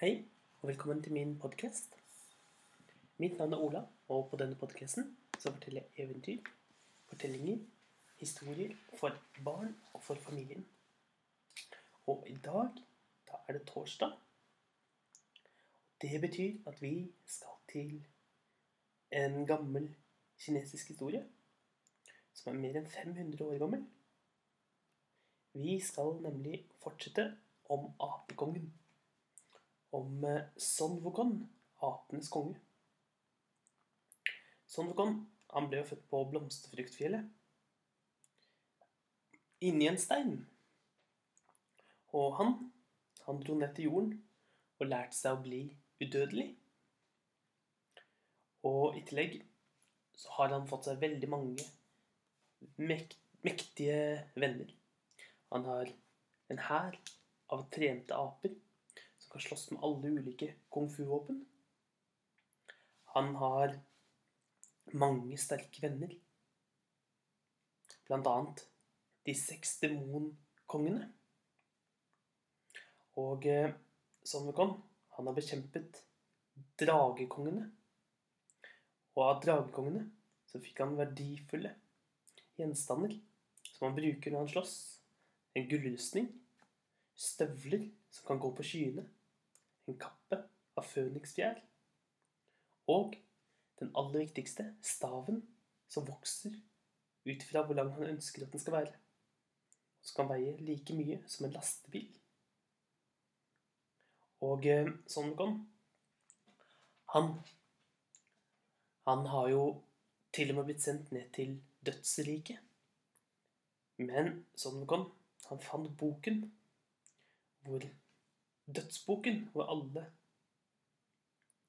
Hei, og velkommen til min podkast. Mitt navn er Ola, og på denne podkasten så forteller jeg eventyr, fortellinger, historier for barn og for familien. Og i dag, da er det torsdag. Det betyr at vi skal til en gammel kinesisk historie som er mer enn 500 år gammel. Vi skal nemlig fortsette om apekongen. Om eh, Son Wukong, apenes konge. Son han ble jo født på blomsterfruktfjellet. Inni en stein. Og han, han dro ned til jorden og lærte seg å bli udødelig. Og i tillegg så har han fått seg veldig mange mektige venner. Han har en hær av trente aper som kan slåss med alle ulike kung fu-våpen. Han har mange sterke venner. Blant annet de seks demonkongene. Og eh, han har bekjempet dragekongene. Og av dragekongene så fikk han verdifulle gjenstander som han bruker når han slåss. En gullrustning, støvler som kan gå på skyene, en kappe av føniksfjær og den aller viktigste, staven som vokser ut fra hvor lang han ønsker at den skal være. Og som kan veie like mye som en lastebil. Og eh, sånn kom han Han har jo til og med blitt sendt ned til dødsriket. Men sånn kom han fant boken hvor Dødsboken, hvor alle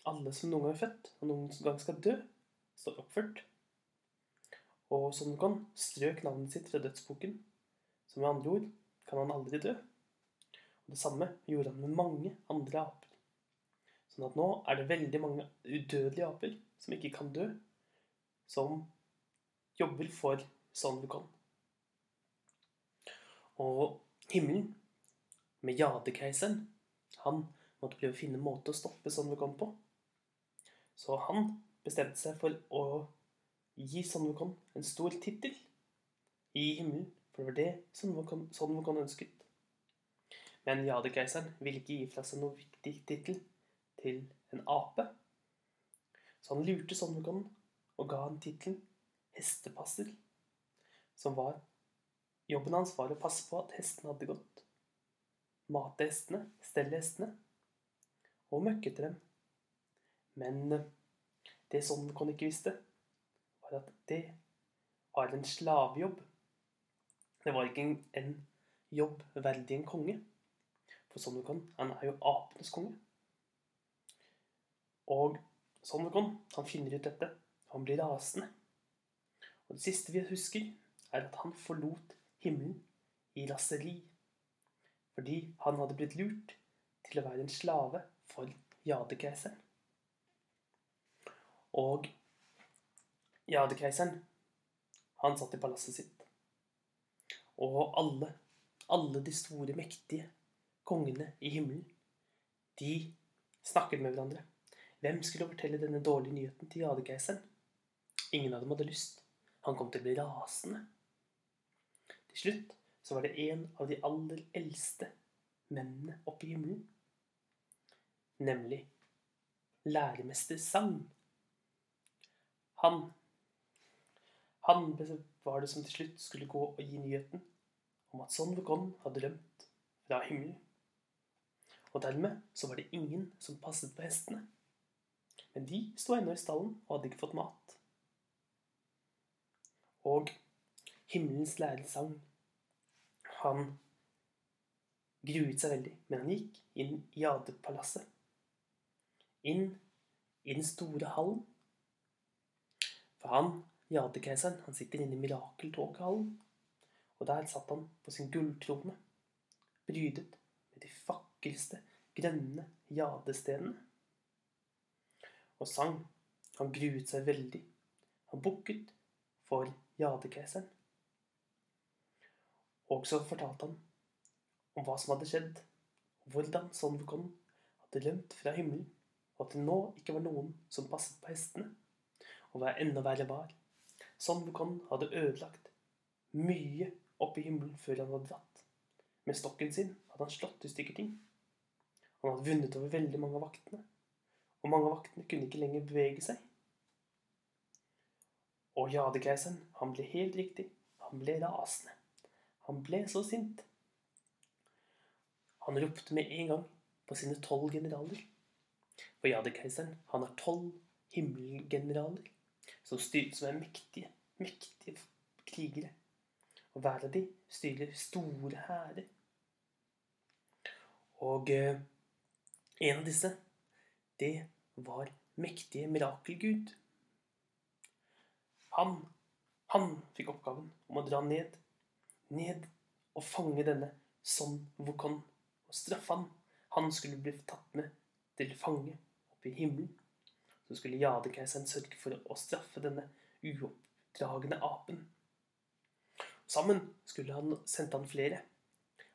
alle som noen gang er født, og noen gang skal dø, står oppført. Og sånn kan strøk navnet sitt fra dødsboken, så med andre ord kan han aldri dø. Og Det samme gjorde han med mange andre aper. Sånn at nå er det veldig mange udødelige aper som ikke kan dø, som jobber for Son kan. Og himmelen, med jadekeiseren, han måtte prøve å finne en måte å stoppe Son på. Så han bestemte seg for å gi Son en stor tittel i himmelen. For det var det Son Wukong, ønsket. Men jadekeiseren ville ikke gi fra seg noen viktig tittel til en ape. Så han lurte Son og ga han tittelen hestepasser. Som var Jobben hans var å passe på at hestene hadde gått. Mate hestene, stelle hestene og møkke til dem. Men eh, det Son ikke visste, var at det var en slavejobb. Det var ikke en, jobb verdig en konge. For Son han er jo apenes konge. Og Son han finner ut dette. Han blir rasende. Og det siste vi husker, er at han forlot himmelen i raseri. Fordi han hadde blitt lurt til å være en slave for jadekeiseren. Og jadekeiseren, han satt i palasset sitt. Og alle, alle de store, mektige kongene i himmelen, de snakket med hverandre. Hvem skulle fortelle denne dårlige nyheten til jadekeiseren? Ingen av dem hadde lyst. Han kom til å bli rasende. Til slutt så var det en av de aller eldste mennene oppe i himmelen. Nemlig læremester Sang. Han Han var det som til slutt skulle gå og gi nyheten om at Son Wukon hadde rømt fra himmelen. Og dermed så var det ingen som passet på hestene. Men de sto ennå i stallen og hadde ikke fått mat. Og himmelens lærer sang. Han gruet seg veldig, men han gikk inn i Adepalasset. Inn i den store hallen. For han, jadekeiseren, han sitter inne i mirakeltoghallen. Og der satt han på sin gulltrone, brydet med de vakreste grønne jadestenene. Og sang. Han gruet seg veldig. Han bukket for jadekeiseren. Og så fortalte han om hva som hadde skjedd, og hvordan Son hadde rømt fra himmelen, og at det nå ikke var noen som passet på hestene. Og hva enda verre var, Son hadde ødelagt mye oppe i himmelen før han hadde dratt. Med stokken sin hadde han slått i stykker ting. Han hadde vunnet over veldig mange av vaktene, og mange av vaktene kunne ikke lenger bevege seg. Og jadekeiseren, han ble helt riktig, han ble rasende. Han ble så sint. Han ropte med en gang på sine tolv generaler. For jadekeiseren, han har tolv himmelgeneraler som, styrer, som er mektige, mektige krigere. Og hver av de styrer store hærer. Og eh, en av disse, det var mektige mirakelgud. Han, han fikk oppgaven om å dra ned, ned og fange denne Son Wukon og straffe han. Han skulle bli tatt med til fange oppe i himmelen. Så skulle jadekeiseren sørge for å straffe denne uoppdragne apen. Sammen skulle han sendte han flere.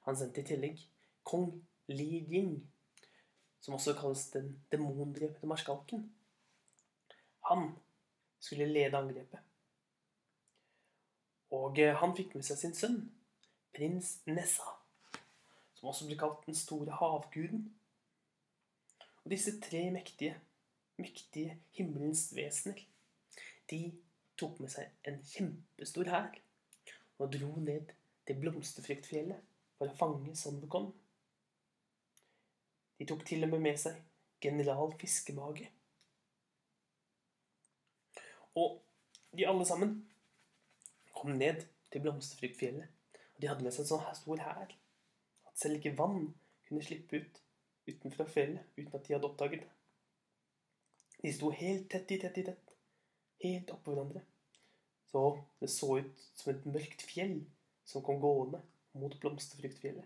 Han sendte i tillegg kong Li Jing, som også kalles den demondrepte marskalken. Han skulle lede angrepet. Og eh, han fikk med seg sin sønn, prins Nessa, som også ble kalt den store havguden. Og disse tre mektige, mektige himmelens vesener, de tok med seg en kjempestor hær og dro ned til blomsterfruktfjellet for å fange Son Wukong. De tok til og med med seg general Fiskemage. Og de alle sammen kom ned til Blomsterfruktfjellet. Og de hadde med seg en sånn stor hær at selv ikke vann kunne slippe ut utenfor fjellet uten at de hadde oppdaget det. De sto helt tett i tett i tett, helt oppå hverandre. Så det så ut som et mørkt fjell som kom gående mot Blomsterfruktfjellet.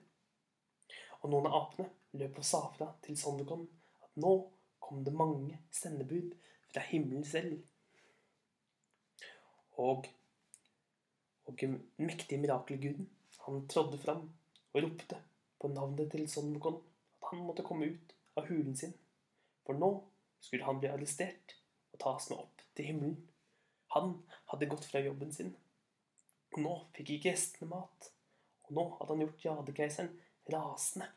Og noen av apene løp og sa fra til Sandekon at nå kom det mange sendebud fra himmelen selv. Og og den mektige mirakelguden, han trådde fram og ropte på navnet til Sonmukon at han måtte komme ut av hulen sin, for nå skulle han bli arrestert og tas med opp til himmelen. Han hadde gått fra jobben sin. Og Nå fikk ikke gjestene mat, og nå hadde han gjort jadekeiseren rasende.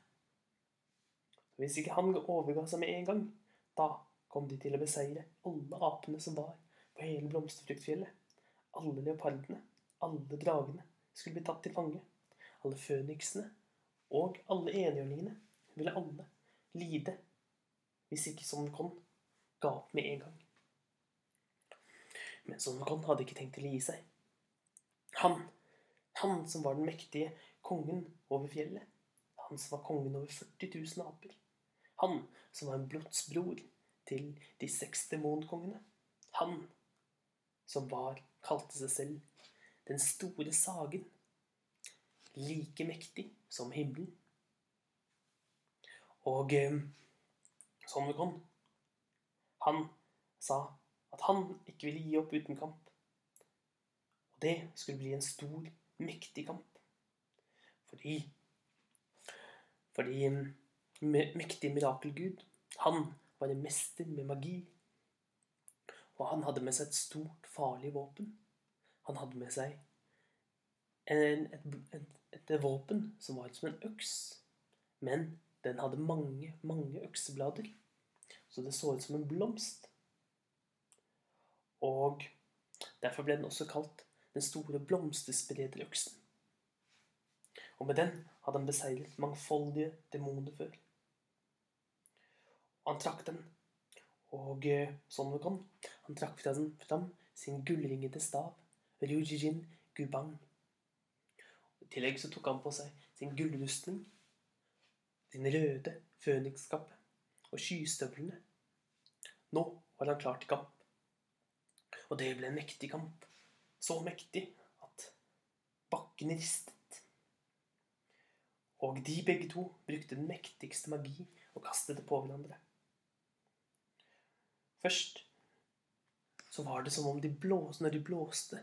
Hvis ikke han overga seg med en gang, da kom de til å beseire alle apene som var på hele Blomsterfruktfjellet, alle leopardene alle dragene skulle bli tatt til fange. Alle føniksene og alle enhjørningene ville alle lide hvis ikke Sonokon ga opp med en gang. Men Sonokon hadde ikke tenkt til å gi seg. Han, han som var den mektige kongen over fjellet. Han som var kongen over 40 000 aper. Han som var en blodsbror til de seks demonkongene. Han som var, kalte seg selv den store sagen, like mektig som himmelen. Og eh, Sonvekon, han sa at han ikke ville gi opp uten kamp. Og det skulle bli en stor, mektig kamp. Fordi Fordi mektig mirakelgud, han var en mester med magi. Og han hadde med seg et stort, farlig våpen. Han hadde med seg en, et, et, et, våpen som var som en øks. Men den hadde mange, mange økseblader. Så det så ut som en blomst. Og derfor ble den også kalt den store blomstersprederøksen. Og med den hadde han beseiret mangfoldige demoner før. Og han trakk den, og eh, sånn det kom, han trakk fra den fram sin gullringete stav Ryujin Gubang. I tillegg så tok han på seg sin gullrustning, sin røde fønikskappe og skystøvlene. Nå var han klar til kamp. Og det ble en mektig kamp. Så mektig at bakken ristet. Og de begge to brukte den mektigste magi og kastet det på hverandre. Først så var det som om de blåste når de blåste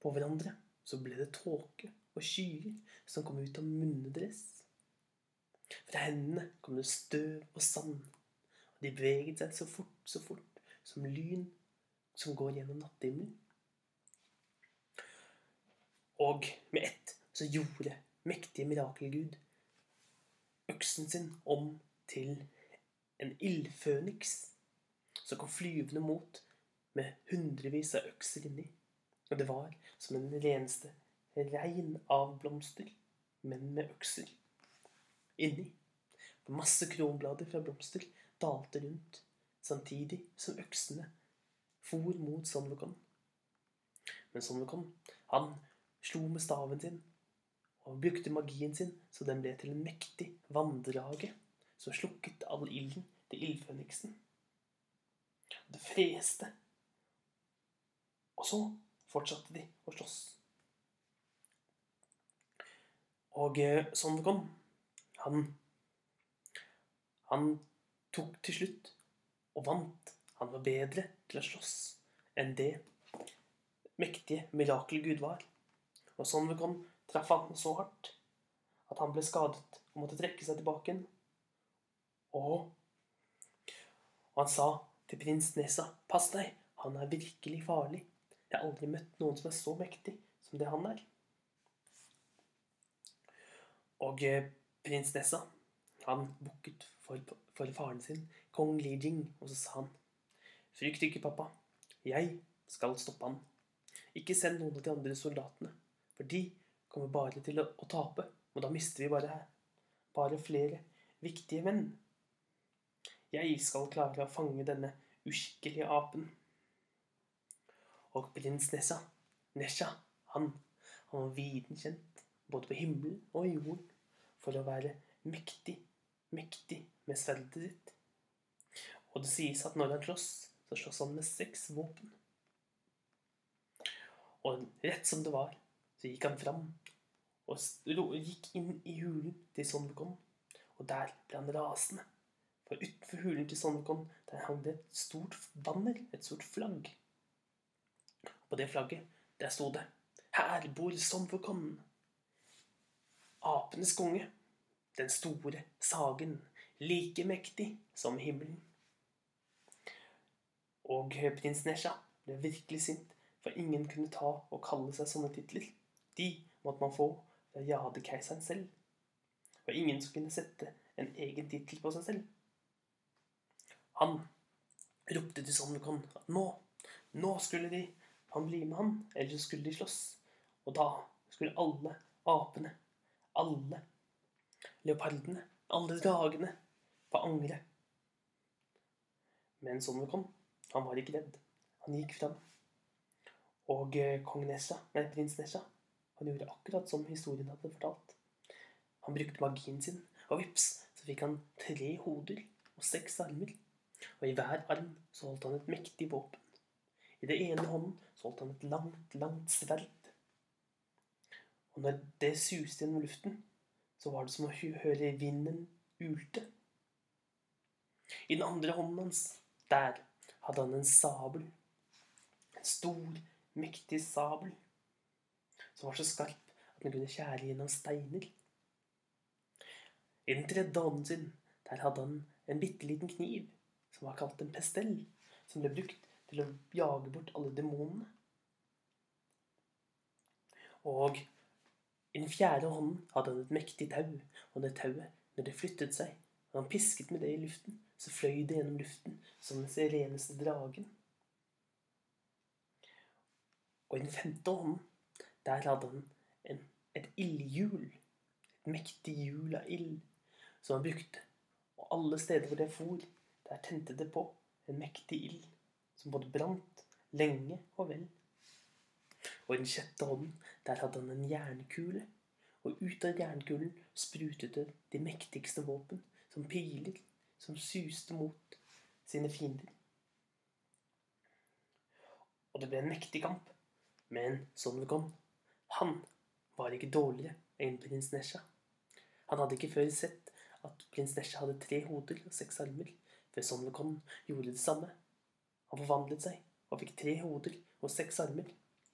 på hverandre, så ble det tåke og skyer som kom ut av munnene deres. Fra hendene kom det støv og sand, og de beveget seg så fort, så fort, som lyn som går gjennom nattehimmelen. Og med ett så gjorde mektige mirakelgud øksen sin om til en ildføniks som kom flyvende mot med hundrevis av økser inni. Og det var som en reneste regn av blomster, men med økser inni. Masse kronblader fra blomster dalte rundt, samtidig som øksene for mot Sonvokon. Men Sonvokon, han slo med staven sin og brukte magien sin så den ble til en mektig vanndrage som slukket all ilden til ildføniksen. Det freste. Og så fortsatte de å slåss. Og Sondekon, Sonvokon, han Han tok til slutt og vant. Han var bedre til å slåss enn det mektige mirakelgud var. Og Sondekon traff han så hardt at han ble skadet og måtte trekke seg tilbake igjen. Og, han sa til prins Nessa, pass deg, han er virkelig farlig. Jeg har aldri møtt noen som er så mektig som det han er. Og eh, prins Nessa, han bukket for, for faren sin, kong Li Jing, og så sa han, frykt ikke, pappa, jeg skal stoppe han. Ikke send noen av de andre soldatene, for de kommer bare til å, å tape, og da mister vi bare, bare flere viktige menn. Jeg skal klare å fange denne uskikkelige apen. Og prins Nessa, Nesha, han, han var viden kjent, både på himmelen og jorden, for å være mektig, mektig med sverdet sitt. Og det sies at når han slåss, så slåss han med seks våpen. Og rett som det var, så gikk han fram og gikk inn i hulen til Sonvekon. Og der ble han rasende. For utenfor hulen til Sonvekon der hang det et stort banner, et stort flagg. På det flagget der sto det 'Her bor sommerkongen'. Apenes konge. Den store sagen. Like mektig som himmelen. Og prins Nesha ble virkelig sint, for ingen kunne ta og kalle seg sånne titler. De måtte man få fra jadekeiseren selv. Og ingen som kunne sette en egen tittel på seg selv. Han ropte til Sonvekon at nå, nå skulle de han bli med han, eller så skulle de slåss. Og da skulle alle apene, alle leopardene, alle dragene få angre. Men Sonvekon, han var ikke redd. Han gikk fram. Og eh, kong Nesha, nei, prins Nesha, han gjorde akkurat som historien hadde fortalt. Han brukte magien sin, og vips, så fikk han tre hoder og seks armer. Og i hver arm så holdt han et mektig våpen. I det ene hånden så holdt han et langt, langt sverd. Og når det suste gjennom luften, så var det som å høre vinden ulte. I den andre hånden hans, der hadde han en sabel. En stor, mektig sabel som var så skarp at den kunne skjære gjennom steiner. I den tredje hånden sin, der hadde han en bitte liten kniv som var kalt en pestell, som ble brukt til å jage bort alle demonene. Og i den fjerde hånden hadde han et mektig tau, og det tauet, når det flyttet seg, og han pisket med det i luften, så fløy det gjennom luften som den reneste dragen. Og i den femte hånden, der hadde han en, et ildhjul. Et mektig hjul av ild som han brukte. Og alle steder hvor det for, der tente det på en mektig ild som både brant lenge og vel. Og i den sjette hånden, der hadde han en jernkule, og ut av jernkulen sprutet det de mektigste våpen, som piler, som suste mot sine fiender. Og det ble en mektig kamp, men Sonvekon, han var ikke dårligere enn prins Nesha. Han hadde ikke før sett at prins Nesha hadde tre hoder og seks armer, før Sonvekon gjorde det samme. Han forvandlet seg og fikk tre hoder og seks armer.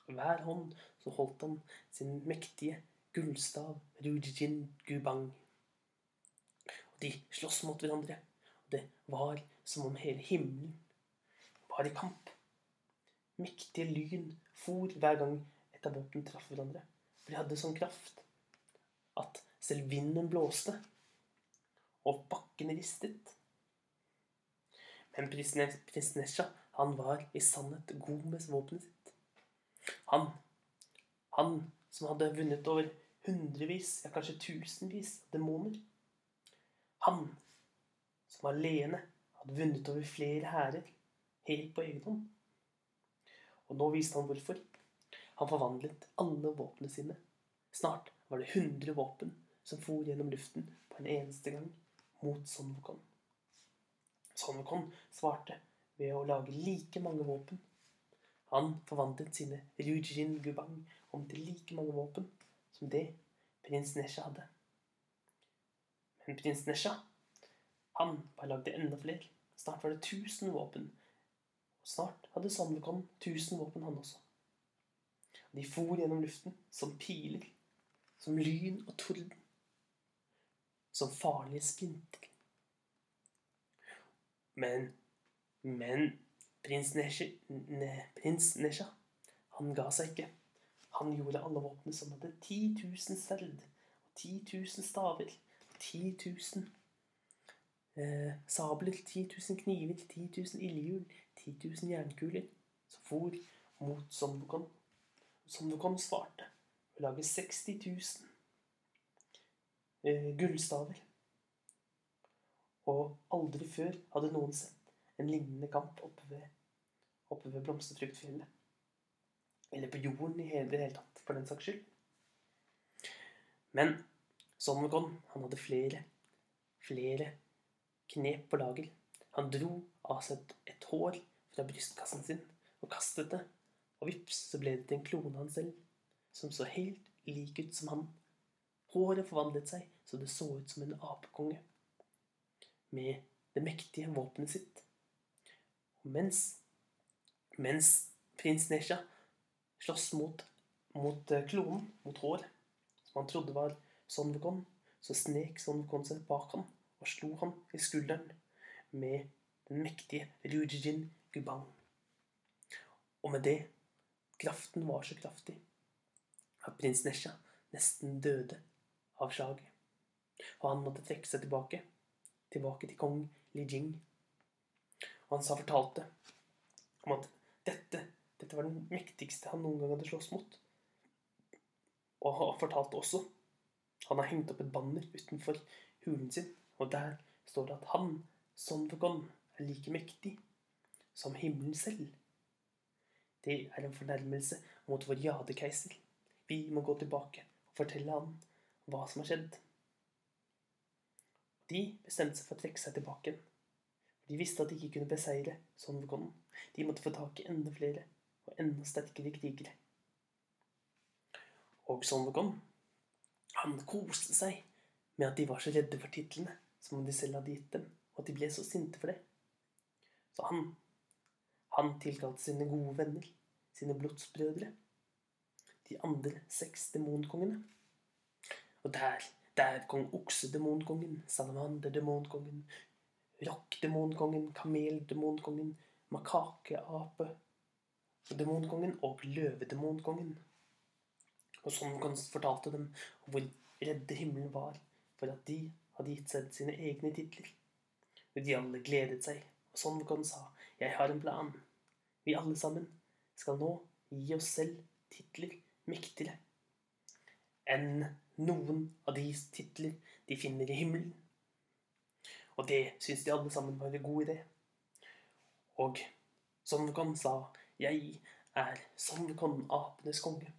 Hver hånd så holdt han sin mektige gullstav Rujin Gubang. Og de sloss mot hverandre. Og det var som om hele himmelen var i kamp. Mektige lyn for hver gang et av våpnene traff hverandre. For de hadde sånn kraft at selv vinden blåste, og bakken ristet. Men prins Nesja, han var i sannhet god med våpenet sitt. Han, han som hadde vunnet over hundrevis, ja kanskje tusenvis av demoner. Han som alene hadde vunnet over flere hærer, helt på egen hånd. Og nå viste han hvorfor. Han forvandlet alle våpnene sine. Snart var det 100 våpen som for gjennom luften på en eneste gang mot Son Wukong. Son Wukong svarte ved å lage like mange våpen. Han forvandlet sine Ryujin Gubang om til like mange våpen som det prins Nesha hadde. Men prins Nesha, han bare lagde enda flere. Snart var det 1000 våpen. Og snart hadde Sonnekon Wukong 1000 våpen, han også. De for gjennom luften som piler som lyn og torden. Som farlige splinter. Men Men prins Nesha, ne, prins Nesha han ga seg ikke. Han gjorde alle våpnene som hadde 10 000 sverd, og 10 000 staver, og 10 000 eh, sabler, 10 000 kniver, 10 000 ildhjul, 10 000 jernkuler, som for mot Somdokon. Somdokon svarte å lage 60 000 eh, gullstaver. Og aldri før hadde noen sett en lignende kamp oppe ved, oppe ved Blomsterfruktfjellet. Eller på jorden i hele, det hele tatt, for den saks skyld. Men Sonnekon, han hadde flere, flere knep på lager. Han dro av seg et hår fra brystkassen sin og kastet det, og vips, så ble det til en klone han selv som så helt lik ut som han. Håret forvandlet seg så det så ut som en apekonge med det mektige våpenet sitt. Og mens, mens prins Nesha sloss mot, mot eh, klonen, mot hår, som han trodde var Son Wukong, så snek Son Wukong seg bak ham og slo ham i skulderen med den mektige Rujijin Gubang. Og med det Kraften var så kraftig at prins Nesha nesten døde av slaget. Og han måtte trekke seg tilbake, tilbake til kong Li Jing. Og han sa fortalte om at dette, dette var den mektigste han noen gang hadde slåss mot. Og han fortalte også Han har hengt opp et banner utenfor hulen sin, og der står det at han, Son Wukong, er like mektig som himmelen selv. Det er en fornærmelse mot vår jadekeiser. Vi må gå tilbake og fortelle han hva som har skjedd. De bestemte seg for å trekke seg tilbake. De visste at de ikke kunne beseire Son Wukong. De måtte få tak i enda flere og enda sterkere krigere. Og Son Wukong, han koste seg med at de var så redde for titlene som de selv hadde gitt dem, og at de ble så sinte for det. Så han, han tilkalte sine gode venner, sine blodsbrødre, de andre seks demonkongene. Og der, der kong oksedemonkongen, salamanderdemonkongen, rockdemonkongen, kameldemonkongen, makakeape demonkongen og løvedemonkongen. Og sånn fortalte dem hvor redde himmelen var for at de hadde gitt seg sine egne titler. Og de alle gledet seg, og sånn sa, jeg har en plan. Vi alle sammen skal nå gi oss selv titler mektigere enn noen av de titler de finner i himmelen. Og det syns de alle sammen var en god idé. Og Sonvekon sa, 'Jeg er Sonvekon, apenes konge'.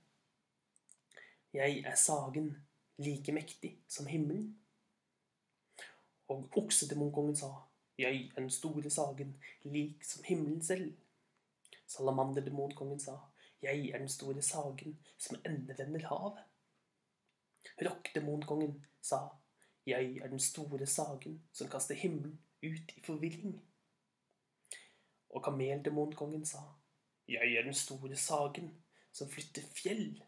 Jeg er sagen like mektig som himmelen. Og oksedemonkongen sa, 'Jeg er den store sagen, lik som himmelen selv'. Salamanderdemonkongen sa, jeg er den store sagen som endevender havet. Rockdemonkongen sa, jeg er den store sagen som kaster himmelen ut i forvirring. Og kameldemonkongen sa, jeg er den store sagen som flytter fjell.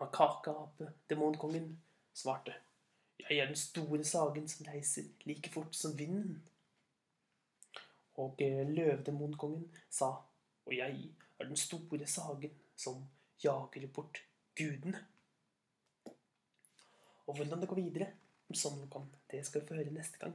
Makakape-demonkongen svarte, Jeg er den store sagen som reiser like fort som vinden. Og eh, løvdemonkongen sa, og jeg er den store sagen som jager bort gudene. Og hvordan det går videre, sånn kom, det skal vi få høre neste gang.